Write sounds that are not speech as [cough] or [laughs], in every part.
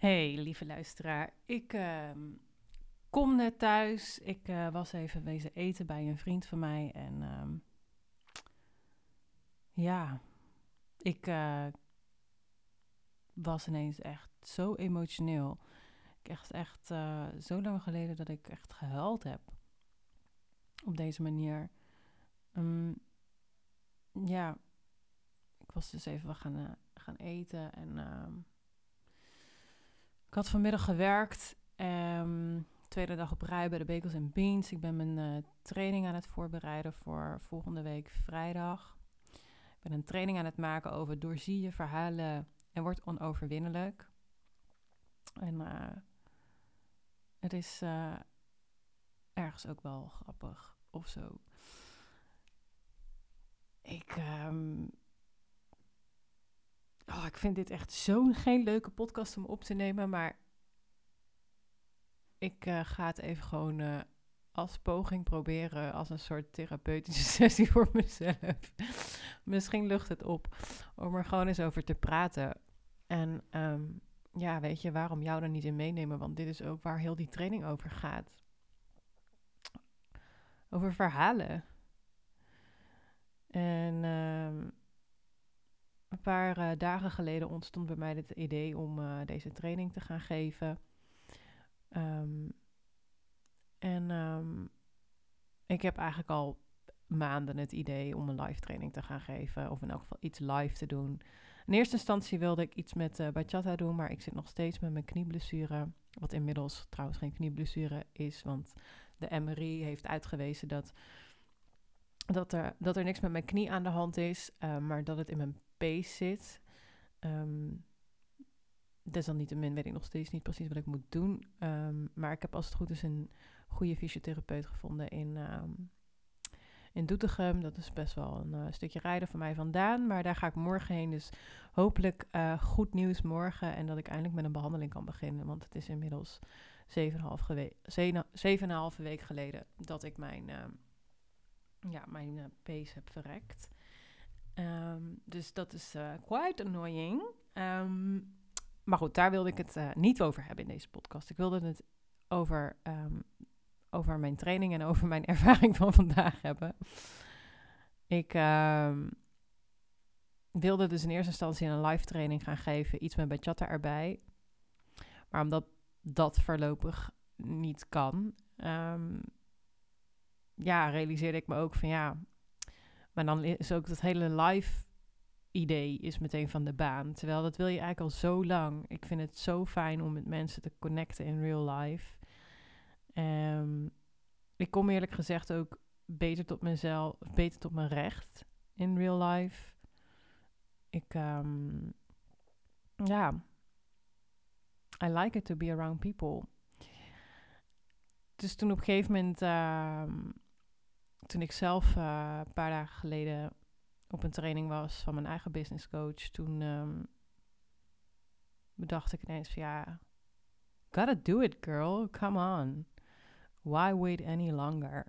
Hey, lieve luisteraar. Ik ehm, kom net thuis. Ik eh, was even wezen eten bij een vriend van mij. En ehm, ja, ik eh, was ineens echt zo emotioneel. Ik echt, echt uh, zo lang geleden dat ik echt gehuild heb. Op deze manier. Um, ja, ik was dus even gaan, gaan eten en... Ik had vanmiddag gewerkt. Um, tweede dag op rij bij de Bakels en Beans. Ik ben mijn uh, training aan het voorbereiden voor volgende week vrijdag. Ik ben een training aan het maken over doorzie je verhalen en wordt onoverwinnelijk. En uh, het is uh, ergens ook wel grappig of zo. Ik, um, Oh, ik vind dit echt zo'n geen leuke podcast om op te nemen, maar ik uh, ga het even gewoon uh, als poging proberen, als een soort therapeutische [laughs] sessie voor mezelf. Misschien lucht het op om er gewoon eens over te praten. En um, ja, weet je, waarom jou er niet in meenemen? Want dit is ook waar heel die training over gaat. Over verhalen. En um, een paar uh, dagen geleden ontstond bij mij het idee om uh, deze training te gaan geven. Um, en um, ik heb eigenlijk al maanden het idee om een live training te gaan geven. Of in elk geval iets live te doen. In eerste instantie wilde ik iets met uh, bachata doen, maar ik zit nog steeds met mijn knieblessure. Wat inmiddels trouwens geen knieblessure is, want de MRI heeft uitgewezen dat, dat, er, dat er niks met mijn knie aan de hand is, maar dat het in mijn pace zit. Um, desalniettemin weet ik nog steeds niet precies wat ik moet doen. Um, maar ik heb als het goed is een goede fysiotherapeut gevonden in, um, in Doetinchem. Dat is best wel een uh, stukje rijden van mij vandaan. Maar daar ga ik morgen heen. Dus hopelijk uh, goed nieuws morgen. En dat ik eindelijk met een behandeling kan beginnen. Want het is inmiddels 7,5 week geleden dat ik mijn, uh, ja, mijn uh, pace heb verrekt. Um, dus dat is uh, quite annoying. Um, maar goed, daar wilde ik het uh, niet over hebben in deze podcast. Ik wilde het over, um, over mijn training en over mijn [laughs] ervaring van vandaag hebben. Ik wilde dus in eerste instantie een live training gaan geven, iets met bachata erbij. Maar omdat dat voorlopig niet kan, ja, realiseerde ik me ook van ja, maar dan is ook dat hele live idee is meteen van de baan. Terwijl dat wil je eigenlijk al zo lang. Ik vind het zo fijn om met mensen te connecten in real life. Um, ik kom eerlijk gezegd ook beter tot mezelf, beter tot mijn recht in real life. Ik, um, ja, I like it to be around people. Dus toen op een gegeven moment um, toen ik zelf uh, een paar dagen geleden op een training was van mijn eigen business coach, toen um, bedacht ik ineens van ja, gotta do it girl, come on. Why wait any longer?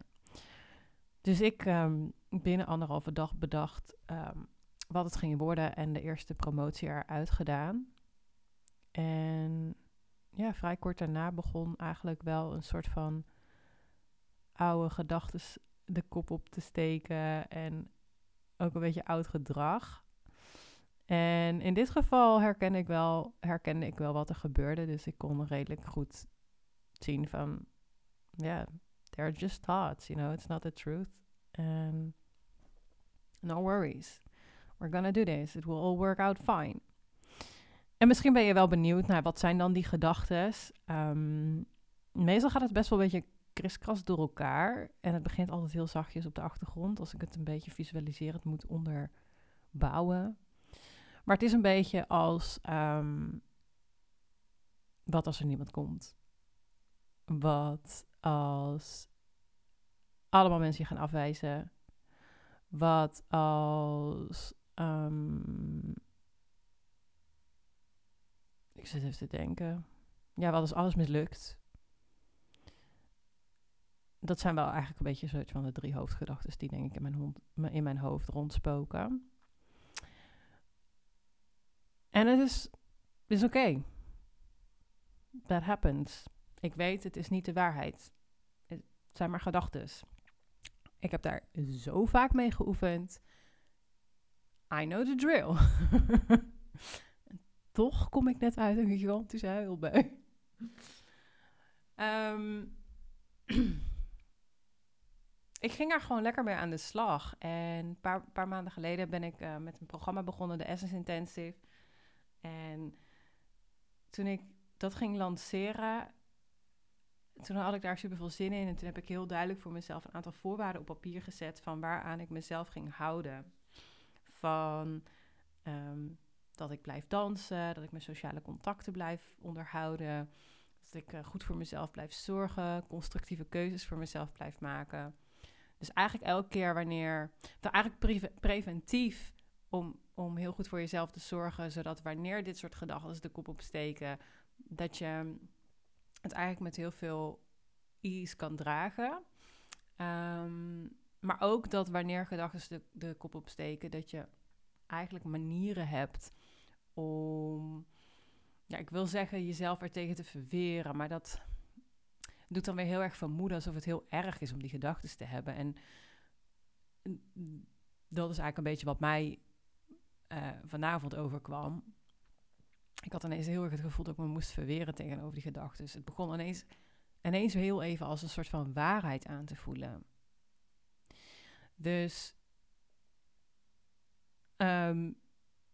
Dus ik um, binnen anderhalve dag bedacht um, wat het ging worden en de eerste promotie eruit gedaan. En ja, vrij kort daarna begon eigenlijk wel een soort van oude gedachten de kop op te steken en ook een beetje oud gedrag. En in dit geval herken ik wel, herkende ik wel wat er gebeurde. Dus ik kon redelijk goed zien van, ja, yeah, they're just thoughts, you know, it's not the truth. And no worries. We're gonna do this. It will all work out fine. En misschien ben je wel benieuwd naar wat zijn dan die gedachten. Um, meestal gaat het best wel een beetje kriskras door elkaar. En het begint altijd heel zachtjes op de achtergrond. Als ik het een beetje visualiseer, het moet onderbouwen. Maar het is een beetje als... Um, wat als er niemand komt? Wat als allemaal mensen je gaan afwijzen? Wat als... Um, ik zit even te denken. Ja, wat als alles mislukt? Dat zijn wel eigenlijk een beetje soort van de drie hoofdgedachten die denk ik in mijn, hond, in mijn hoofd rondspoken. En het is, is oké. That happens. Ik weet, het is niet de waarheid. Het zijn maar gedachten. Ik heb daar zo vaak mee geoefend. I know the drill. [laughs] Toch kom ik net uit een gigantische huilbui. Um, [clears throat] ik ging daar gewoon lekker mee aan de slag. En een paar, paar maanden geleden ben ik uh, met een programma begonnen, de Essence Intensive. En toen ik dat ging lanceren, toen had ik daar super veel zin in. En toen heb ik heel duidelijk voor mezelf een aantal voorwaarden op papier gezet van waaraan ik mezelf ging houden. Van um, dat ik blijf dansen, dat ik mijn sociale contacten blijf onderhouden. Dat ik uh, goed voor mezelf blijf zorgen, constructieve keuzes voor mezelf blijf maken. Dus eigenlijk elke keer wanneer, eigenlijk pre preventief om, om heel goed voor jezelf te zorgen, zodat wanneer dit soort gedachten de kop opsteken, dat je het eigenlijk met heel veel ease kan dragen. Um, maar ook dat wanneer gedachten de, de kop opsteken, dat je eigenlijk manieren hebt om, ja, ik wil zeggen, jezelf er tegen te verweren, maar dat doet dan weer heel erg vermoeden alsof het heel erg is om die gedachten te hebben. En dat is eigenlijk een beetje wat mij uh, vanavond overkwam. Ik had ineens heel erg het gevoel dat ik me moest verweren tegenover die gedachten. Dus het begon ineens, ineens heel even als een soort van waarheid aan te voelen. Dus um,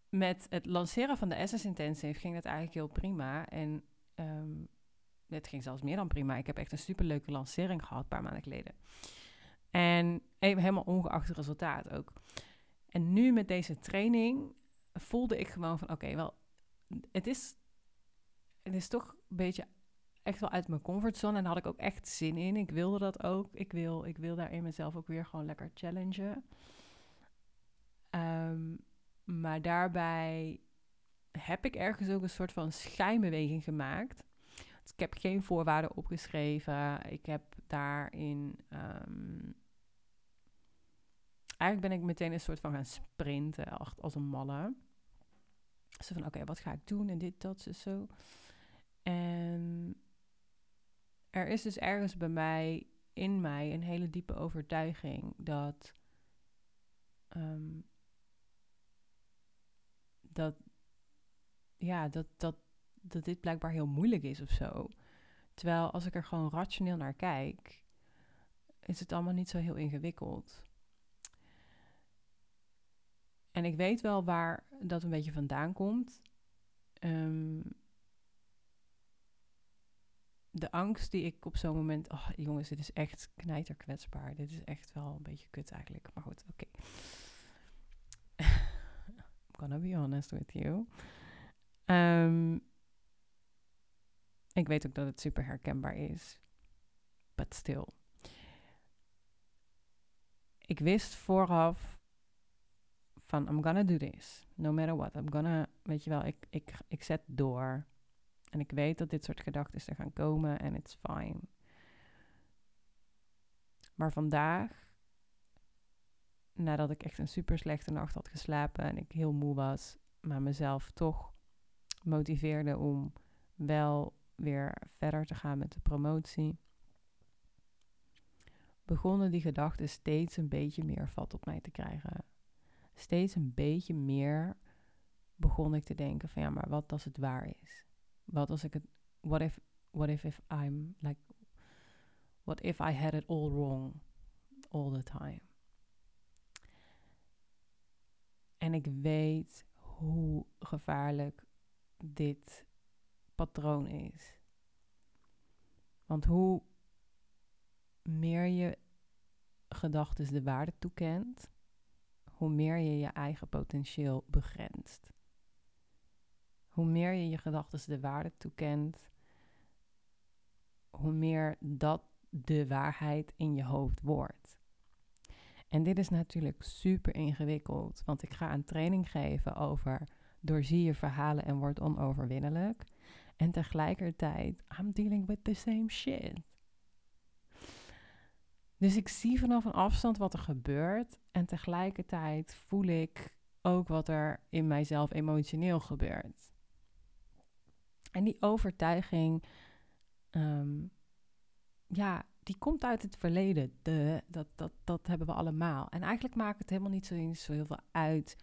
met het lanceren van de Essence Intensive ging het eigenlijk heel prima. En um, het ging zelfs meer dan prima. Ik heb echt een superleuke lancering gehad een paar maanden geleden. En helemaal ongeacht het resultaat ook. En nu met deze training voelde ik gewoon van oké, wel, het is, het is toch een beetje echt wel uit mijn comfortzone. En daar had ik ook echt zin in. Ik wilde dat ook. Ik wil, ik wil daarin mezelf ook weer gewoon lekker challengen. Um, maar daarbij heb ik ergens ook een soort van schijnbeweging gemaakt. Ik heb geen voorwaarden opgeschreven. Ik heb daarin. Um, eigenlijk ben ik meteen een soort van gaan sprinten, als een malle. Zo van, oké, wat ga ik doen en dit, dat, zo. En er is dus ergens bij mij, in mij, een hele diepe overtuiging dat um, dat, ja, dat, dat, dat dit blijkbaar heel moeilijk is of zo. Terwijl als ik er gewoon rationeel naar kijk, is het allemaal niet zo heel ingewikkeld. En ik weet wel waar dat een beetje vandaan komt. Um, de angst die ik op zo'n moment. Oh, jongens, dit is echt knijterkwetsbaar. Dit is echt wel een beetje kut eigenlijk. Maar goed, oké. [laughs] gonna be honest with you. Um, ik weet ook dat het super herkenbaar is. But still. Ik wist vooraf van I'm gonna do this. No matter what. I'm gonna, weet je wel, ik, ik, ik zet door. En ik weet dat dit soort gedachten er gaan komen en it's fine. Maar vandaag nadat ik echt een super slechte nacht had geslapen en ik heel moe was, maar mezelf toch motiveerde om wel weer verder te gaan met de promotie, begonnen die gedachten steeds een beetje meer vat op mij te krijgen. Steeds een beetje meer begon ik te denken van ja, maar wat als het waar is? Wat als ik het, what if, what if, if I'm like, what if I had it all wrong all the time? En ik weet hoe gevaarlijk dit patroon is. Want hoe meer je gedachten de waarde toekent, hoe meer je je eigen potentieel begrenst. Hoe meer je je gedachten de waarde toekent, hoe meer dat de waarheid in je hoofd wordt. En dit is natuurlijk super ingewikkeld, want ik ga een training geven over doorzie je verhalen en word onoverwinnelijk. En tegelijkertijd, I'm dealing with the same shit. Dus ik zie vanaf een afstand wat er gebeurt en tegelijkertijd voel ik ook wat er in mijzelf emotioneel gebeurt. En die overtuiging, ehm, ja, die komt uit het verleden. De, dat, dat, dat hebben we allemaal. En eigenlijk maakt het helemaal niet zo, zo heel veel uit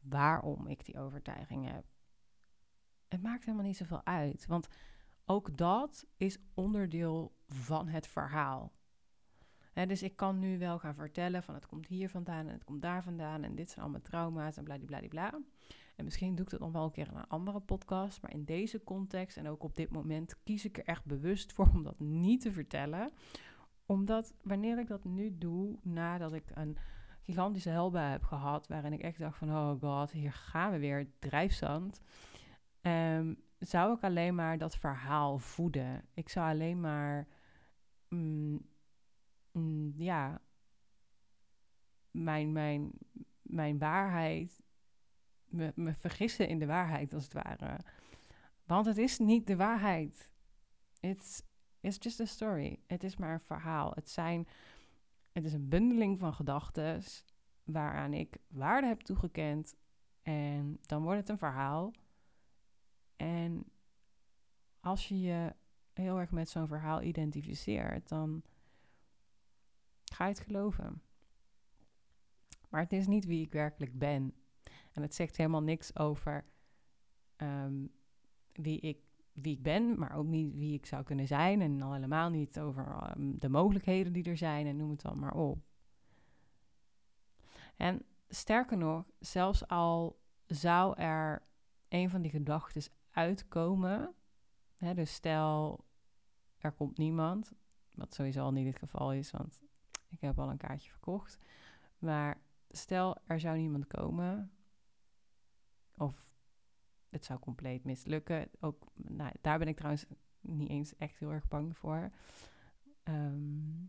waarom ik die overtuiging heb. Het maakt helemaal niet zoveel uit. Want ook dat is onderdeel van het verhaal. dus ik kan nu wel gaan vertellen van het komt hier vandaan en het komt daar vandaan en dit zijn allemaal trauma's en bladibladibla. En misschien doe ik dat nog wel een keer in een andere podcast, maar in deze context en ook op dit moment kies ik er echt bewust voor om dat niet te vertellen. Omdat wanneer ik dat nu doe, nadat ik een gigantische helbui heb gehad, waarin ik echt dacht van oh god, hier gaan we weer, drijfzand. Um, zou ik alleen maar dat verhaal voeden. Ik zou alleen maar, mm, mm, ja, mijn, mijn, mijn waarheid, me, me vergissen in de waarheid als het ware. Want het is niet de waarheid. It's, it's just a story. Het is maar een verhaal. Het, zijn, het is een bundeling van gedachten waaraan ik waarde heb toegekend. En dan wordt het een verhaal. En als je je heel erg met zo'n verhaal identificeert, dan ga je het geloven. Maar het is niet wie ik werkelijk ben. En het zegt helemaal niks over ehm, wie, ik, wie ik ben, maar ook niet wie ik zou kunnen zijn. En al helemaal niet over ehm, de mogelijkheden die er zijn en noem het dan maar op. En sterker nog, zelfs al zou er een van die gedachten uitkomen. Hè, dus stel, er komt niemand, wat sowieso al niet het geval is, want ik heb al een kaartje verkocht. Maar stel, er zou niemand komen, of het zou compleet mislukken. Ook, nou, daar ben ik trouwens niet eens echt heel erg bang voor. Ehm,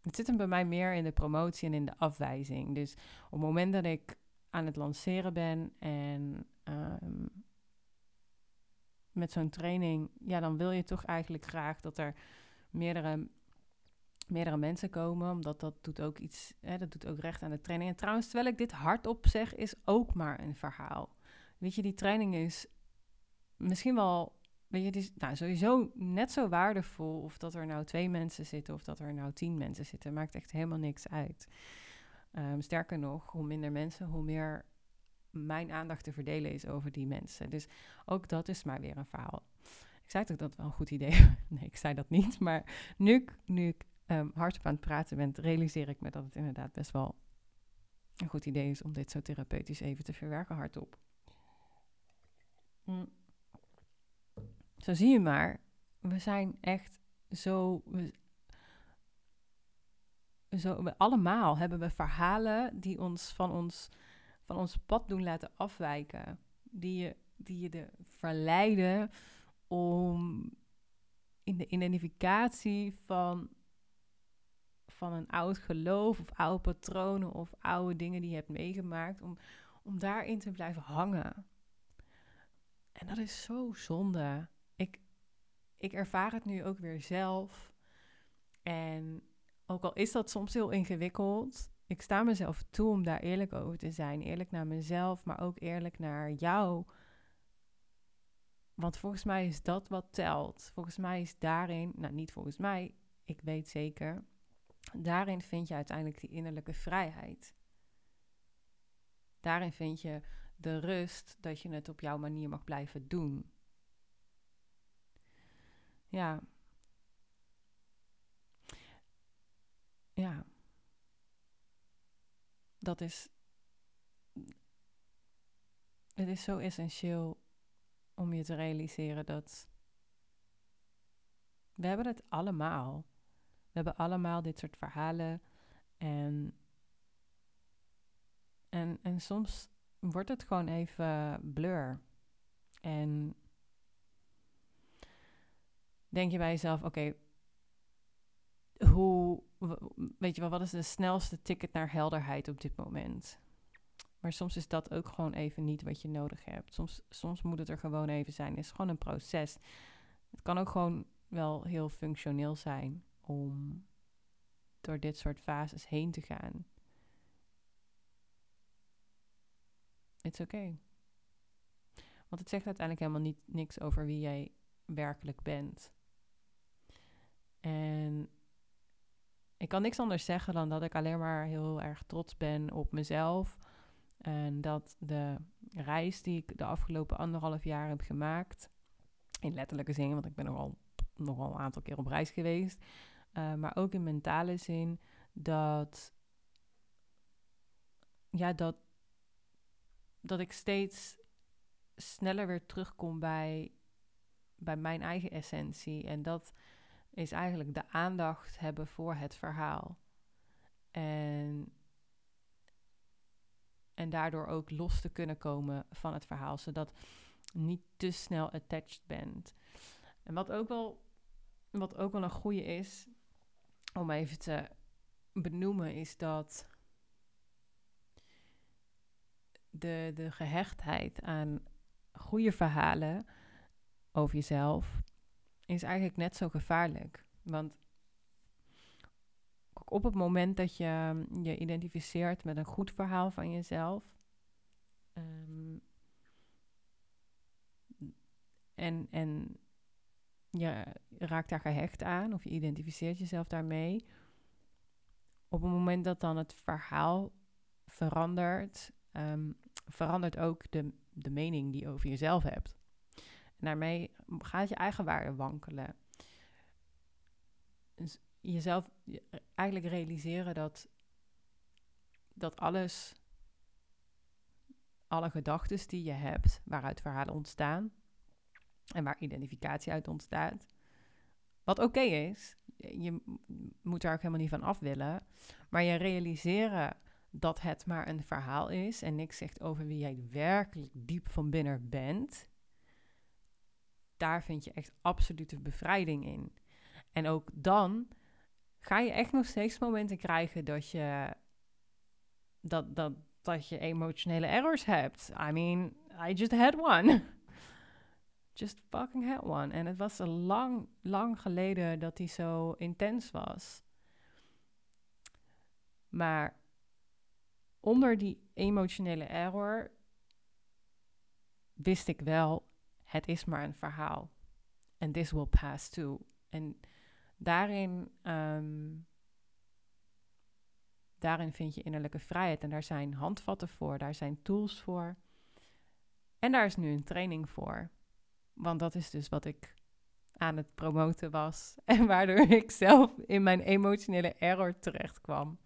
het zit hem bij mij meer in de promotie en in de afwijzing. Dus op het moment dat ik aan het lanceren ben en ehm, met zo'n training, ja, dan wil je toch eigenlijk graag dat er meerdere, meerdere mensen komen. Omdat dat doet ook iets, hè, dat doet ook recht aan de training. En trouwens, terwijl ik dit hardop zeg, is ook maar een verhaal. Weet je, die training is misschien wel, weet je, is nou, sowieso net zo waardevol of dat er nou twee mensen zitten of dat er nou tien mensen zitten. Maakt echt helemaal niks uit. Um, sterker nog, hoe minder mensen, hoe meer mijn aandacht te verdelen is over die mensen. Dus ook dat is maar weer een verhaal. Ik zei toch dat wel een goed idee [laughs] Nee, ik zei dat niet. Maar nu, ik, nu ik um, hardop aan het praten ben, realiseer ik me dat het inderdaad best wel een goed idee is om dit zo therapeutisch even te verwerken hardop. Mm. Zo zie je maar, we zijn echt zo, we, zo we allemaal hebben we verhalen die ons van ons van ons pad doen laten afwijken. Die je, die je de verleiden om in de identificatie van, van een oud geloof of oude patronen of oude dingen die je hebt meegemaakt, om, om daarin te blijven hangen. En dat is zo zonde. Ik, ik ervaar het nu ook weer zelf. En ook al is dat soms heel ingewikkeld, ik sta mezelf toe om daar eerlijk over te zijn. Eerlijk naar mezelf, maar ook eerlijk naar jou. Want volgens mij is dat wat telt. Volgens mij is daarin, nou niet volgens mij, ik weet zeker, daarin vind je uiteindelijk die innerlijke vrijheid. Daarin vind je de rust dat je het op jouw manier mag blijven doen. Ja. Dat is. Het is zo essentieel om je te realiseren dat. We hebben het allemaal. We hebben allemaal dit soort verhalen. En. En, en soms wordt het gewoon even blur. En denk je bij jezelf: oké, hoe weet je wel, wat is de snelste ticket naar helderheid op dit moment? Maar soms is dat ook gewoon even niet wat je nodig hebt. Soms, soms moet het er gewoon even zijn. Het is gewoon een proces. Het kan ook gewoon wel heel functioneel zijn om door dit soort fases heen te gaan. It's okay. Want het zegt uiteindelijk helemaal niet, niks over wie jij werkelijk bent. En ik kan niks anders zeggen dan dat ik alleen maar heel erg trots ben op mezelf. En dat de reis die ik de afgelopen anderhalf jaar heb gemaakt, in letterlijke zin, want ik ben nogal, nogal een aantal keer op reis geweest, uh, maar ook in mentale zin, dat, ja, dat, dat ik steeds sneller weer terugkom bij, bij mijn eigen essentie. En dat is eigenlijk de aandacht hebben voor het verhaal. En, en daardoor ook los te kunnen komen van het verhaal, zodat niet te snel attached bent. En wat ook wel, wat ook wel een goede is, om even te benoemen, is dat de, de gehechtheid aan goede verhalen over jezelf is eigenlijk net zo gevaarlijk. Want op het moment dat je je identificeert met een goed verhaal van jezelf. Um, en, en je raakt daar gehecht aan of je identificeert jezelf daarmee. Op het moment dat dan het verhaal verandert, um, verandert ook de, de mening die je over jezelf hebt. En daarmee gaat je eigen waarde wankelen. Dus jezelf eigenlijk realiseren dat, dat alles, alle gedachten die je hebt, waaruit verhalen ontstaan en waar identificatie uit ontstaat, wat oké is, je moet daar ook helemaal niet van af willen, maar je realiseren dat het maar een verhaal is en niks zegt over wie jij werkelijk diep van binnen bent, daar vind je echt absolute bevrijding in. En ook dan ga je echt nog steeds momenten krijgen dat je dat, dat, dat je emotionele errors hebt. I mean, I just had one. [laughs] just fucking had one. En het was lang, lang geleden dat die zo intens was. Maar onder die emotionele error wist ik wel, het is maar een verhaal. And this will pass too. En daarin, ehm, daarin vind je innerlijke vrijheid. En daar zijn handvatten voor, daar zijn tools voor. En daar is nu een training voor. Want dat is dus wat ik aan het promoten was. [laughs] En waardoor ik zelf in mijn emotionele error terecht kwam.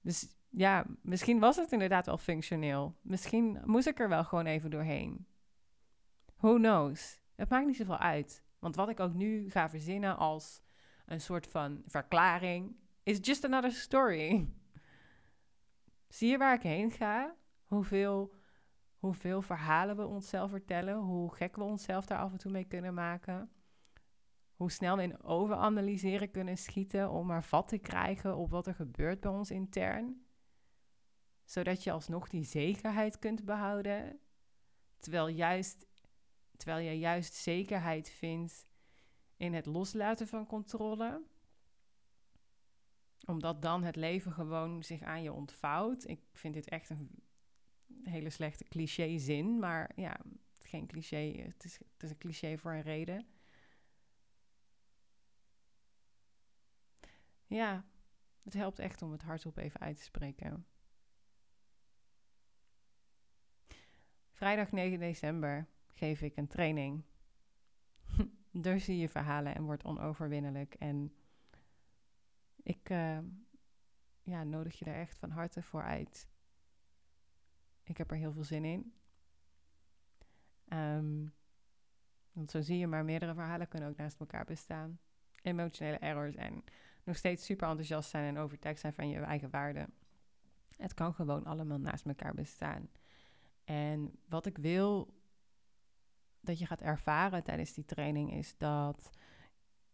Dus ja, misschien was het inderdaad wel functioneel. Misschien moest ik er wel gewoon even doorheen. Who knows? Het maakt niet zoveel uit. Want wat ik ook nu ga verzinnen als een soort van verklaring, is just another story. [laughs] Zie je waar ik heen ga? Hoeveel, hoeveel verhalen we onszelf vertellen, hoe gek we onszelf daar af en toe mee kunnen maken. Hoe snel we in overanalyseren kunnen schieten om maar vat te krijgen op wat er gebeurt bij ons intern. Zodat je alsnog die zekerheid kunt behouden. Terwijl juist Terwijl je juist zekerheid vindt in het loslaten van controle. Omdat dan het leven gewoon zich aan je ontvouwt. Ik vind dit echt een hele slechte cliché zin. Maar ja, geen cliché. Het is, het is een cliché voor een reden. Ja, het helpt echt om het hardop even uit te spreken. Vrijdag 9 december geef ik een training. [laughs] Daar zie je verhalen en wordt onoverwinnelijk. En ik uh, ja, nodig je daar echt van harte voor uit. Ik heb er heel veel zin in. Um, want zo zie je maar, meerdere verhalen kunnen ook naast elkaar bestaan. Emotionele errors en nog steeds super enthousiast zijn en overtuigd zijn van je eigen waarde. Het kan gewoon allemaal naast elkaar bestaan. En wat ik wil dat je gaat ervaren tijdens die training is dat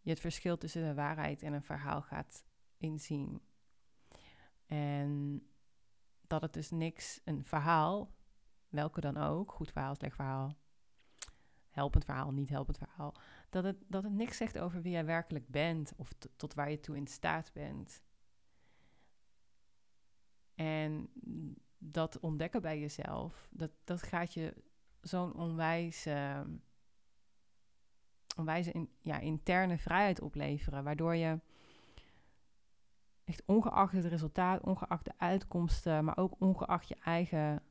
je het verschil tussen de waarheid en een verhaal gaat inzien. En dat het dus niks, een verhaal, welke dan ook, goed verhaal, slecht verhaal, helpend verhaal, niet helpend verhaal, dat het, dat het niks zegt over wie jij werkelijk bent of tot waar je toe in staat bent. En dat ontdekken bij jezelf, dat, dat gaat je zo'n onwijs, uh, onwijs in, ja, interne vrijheid opleveren. Waardoor je echt ongeacht het resultaat, ongeacht de uitkomsten, maar ook ongeacht je eigen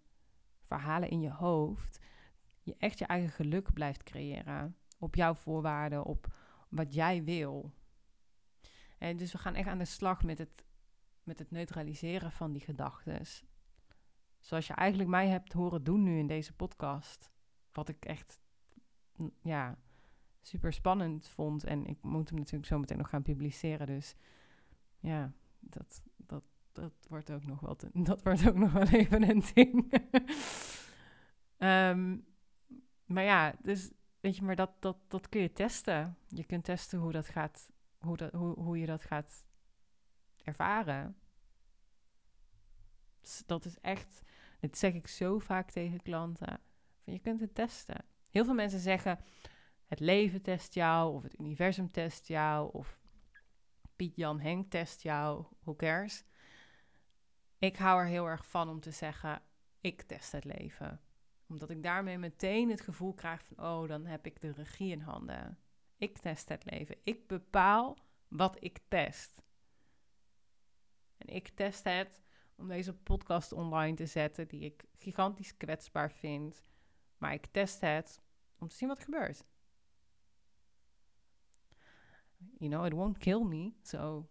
verhalen in je hoofd, je echt je eigen geluk blijft creëren. Op jouw voorwaarden, op wat jij wil. En dus we gaan echt aan de slag met het, met het neutraliseren van die gedachten. Zoals je eigenlijk mij hebt horen doen nu in deze podcast. Wat ik echt, ja, super spannend vond. En ik moet hem natuurlijk zo meteen nog gaan publiceren. Dus ja, dat, dat, dat wordt ook nog wel, [laughs] dat wordt ook nog wel even een ding. um, [laughs] maar ja, dus weet je, maar dat, dat, dat kun je testen. Je kunt testen hoe dat gaat, hoe, dat, hoe, hoe je dat gaat ervaren. Dus dat is echt, dit zeg ik zo vaak tegen klanten. Je kunt het testen. Heel veel mensen zeggen, het leven test jou, of het universum test jou, of Piet Jan Henk test jou, who cares? Ik hou er heel erg van om te zeggen, ik test het leven. Omdat ik daarmee meteen het gevoel krijg van, oh, dan heb ik de regie in handen. Ik test het leven. Ik bepaal wat ik test. En ik test het om deze podcast online te zetten, die ik gigantisch kwetsbaar vind. Maar ik test het om te zien wat er gebeurt. You know, it won't kill me. So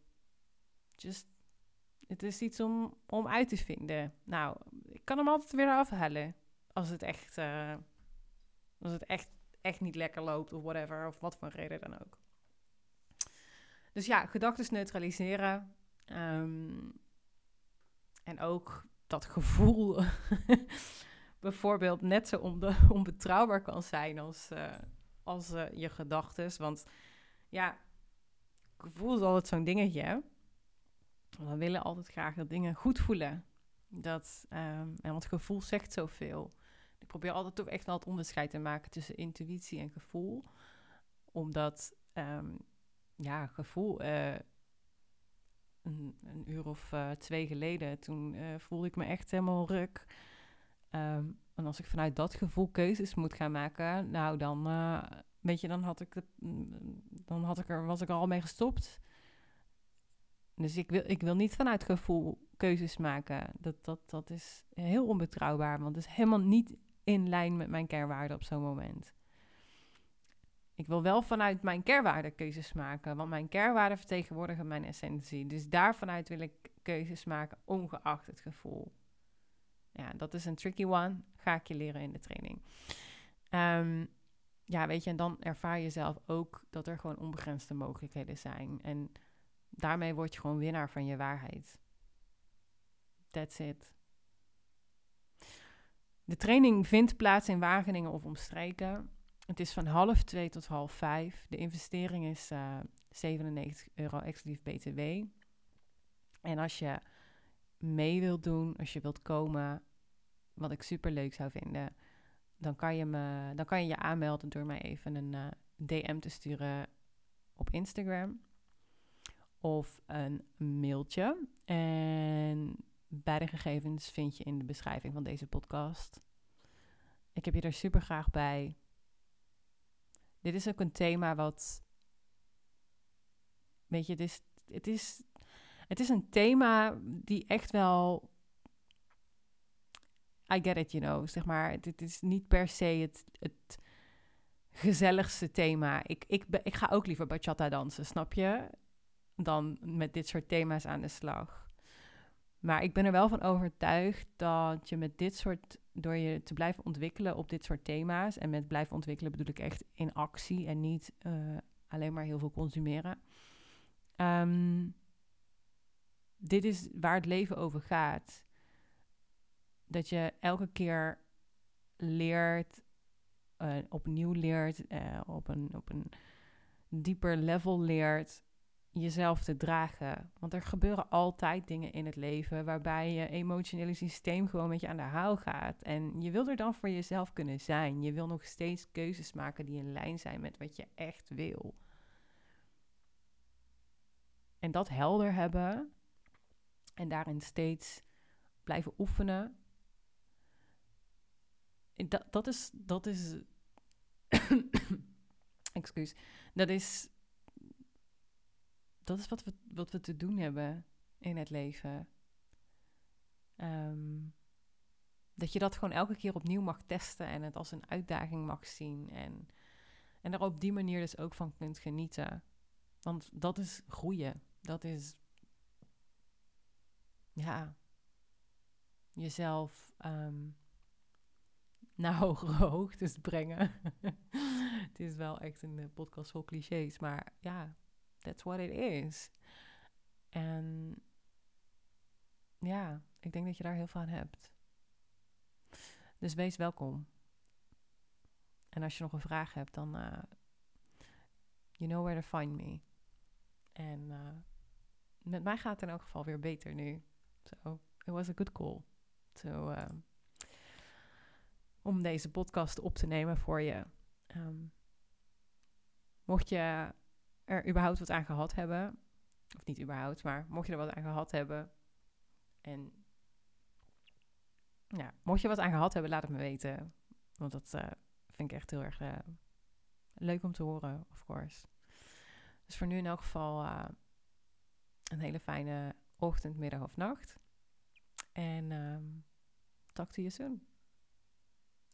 just. Het is iets om, om uit te vinden. Nou, ik kan hem altijd weer afhalen. Als het echt. Uh, als het echt, echt niet lekker loopt of whatever. Of wat voor reden dan ook. Dus ja, gedachten neutraliseren. Um, en ook dat gevoel. [laughs] bijvoorbeeld net zo onbetrouwbaar kan zijn als, uh, als uh, je gedachten. Want ja, gevoel is altijd zo'n dingetje. We willen altijd graag dat dingen goed voelen. Dat, um, en want gevoel zegt zoveel. Ik probeer altijd toch echt wel het onderscheid te maken tussen intuïtie en gevoel. Omdat, um, ja, gevoel... Uh, een, een, uur of uh, twee geleden, toen uh, voelde ik me echt helemaal ruk. Um, en als ik vanuit dat gevoel keuzes moet gaan maken, nou dan weet je, dan had ik, mm, dan had ik er, was ik er al mee gestopt. Dus ik wil, ik wil niet vanuit gevoel keuzes maken. Dat, dat, dat is heel onbetrouwbaar, want het is helemaal niet in lijn met mijn kernwaarden op zo'n moment. Ik wil wel vanuit mijn kernwaarden keuzes maken, want mijn kernwaarden vertegenwoordigen mijn essentie. Dus daarvanuit wil ik keuzes maken, ongeacht het gevoel. Ja, dat is een tricky one. Ga ik je leren in de training. Um, ja, weet je, en dan ervaar je zelf ook dat er gewoon onbegrensde mogelijkheden zijn. En daarmee word je gewoon winnaar van je waarheid. That's it. De training vindt plaats in Wageningen of omstreken. Het is van half twee tot half vijf. De investering is uh, eh, 97 euro exclusief BTW. En als je mee wilt doen, als je wilt komen, wat ik super leuk zou vinden, dan kan je, me, dan kan je je aanmelden door mij even een eh, DM te sturen op Instagram of een mailtje. En beide gegevens vind je in de beschrijving van deze podcast. Ik heb je er super graag bij. Dit is ook een thema wat. Weet je, het is, het is, het is een thema die echt wel I get it, you know. Zeg maar, dit is niet per se het, het gezelligste thema. Ik, ik, ik ga ook liever bachata dansen, snap je? Dan met dit soort thema's aan de slag. Maar ik ben er wel van overtuigd dat je met dit soort, door je te blijven ontwikkelen op dit soort thema's, en met blijven ontwikkelen bedoel ik echt in actie en niet uh, alleen maar heel veel consumeren. Um, dit is waar het leven over gaat dat je elke keer leert, uh, opnieuw leert, uh, op, een, op een dieper level leert jezelf te dragen. Want er gebeuren altijd dingen in het leven waarbij je emotionele systeem gewoon met je aan de haal gaat. En je wil er dan voor jezelf kunnen zijn. Je wil nog steeds keuzes maken die in lijn zijn met wat je echt wil. En dat helder hebben en daarin steeds blijven oefenen dat, dat is, dat is, [coughs] excuus, dat is, dat is wat we, wat we te doen hebben in het leven. Ehm, dat je dat gewoon elke keer opnieuw mag testen en het als een uitdaging mag zien. En, en er op die manier dus ook van kunt genieten. Want dat is groeien. Dat is, ja, jezelf um, naar hogere [laughs] hoogtes brengen. [laughs] het is wel echt een eh, podcast vol clichés, maar ja, that's what it is. En ja, ik denk dat je daar heel veel aan hebt. Dus wees welkom. En als je nog een vraag hebt, dan uh, you know where to find me. En uh, met mij gaat het in elk geval weer beter nu. So, it was a good call. So, uh, om deze podcast op te nemen voor je. Um, mocht je er überhaupt wat aan gehad hebben, of niet überhaupt, maar mocht je er wat aan gehad hebben en ja, mocht je wat aan gehad hebben, laat het me weten. Want dat uh, vind ik echt heel erg uh, leuk om te horen, of course. Dus voor nu in elk geval uh, een hele fijne ochtend, middag of nacht. En um, talk to you soon.